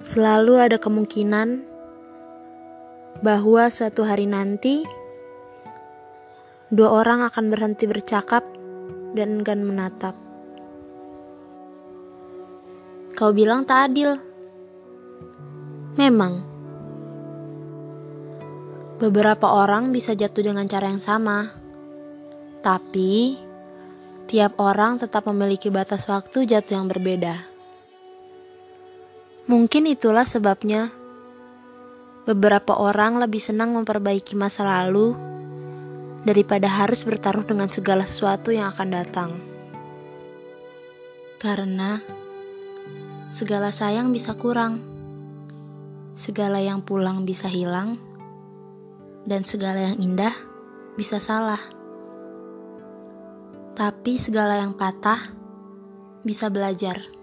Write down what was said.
Selalu ada kemungkinan bahwa suatu hari nanti dua orang akan berhenti bercakap dan enggan menatap. Kau bilang tak adil. Memang, beberapa orang bisa jatuh dengan cara yang sama, tapi tiap orang tetap memiliki batas waktu jatuh yang berbeda. Mungkin itulah sebabnya beberapa orang lebih senang memperbaiki masa lalu daripada harus bertaruh dengan segala sesuatu yang akan datang. Karena segala sayang bisa kurang, segala yang pulang bisa hilang, dan segala yang indah bisa salah. Tapi segala yang patah bisa belajar.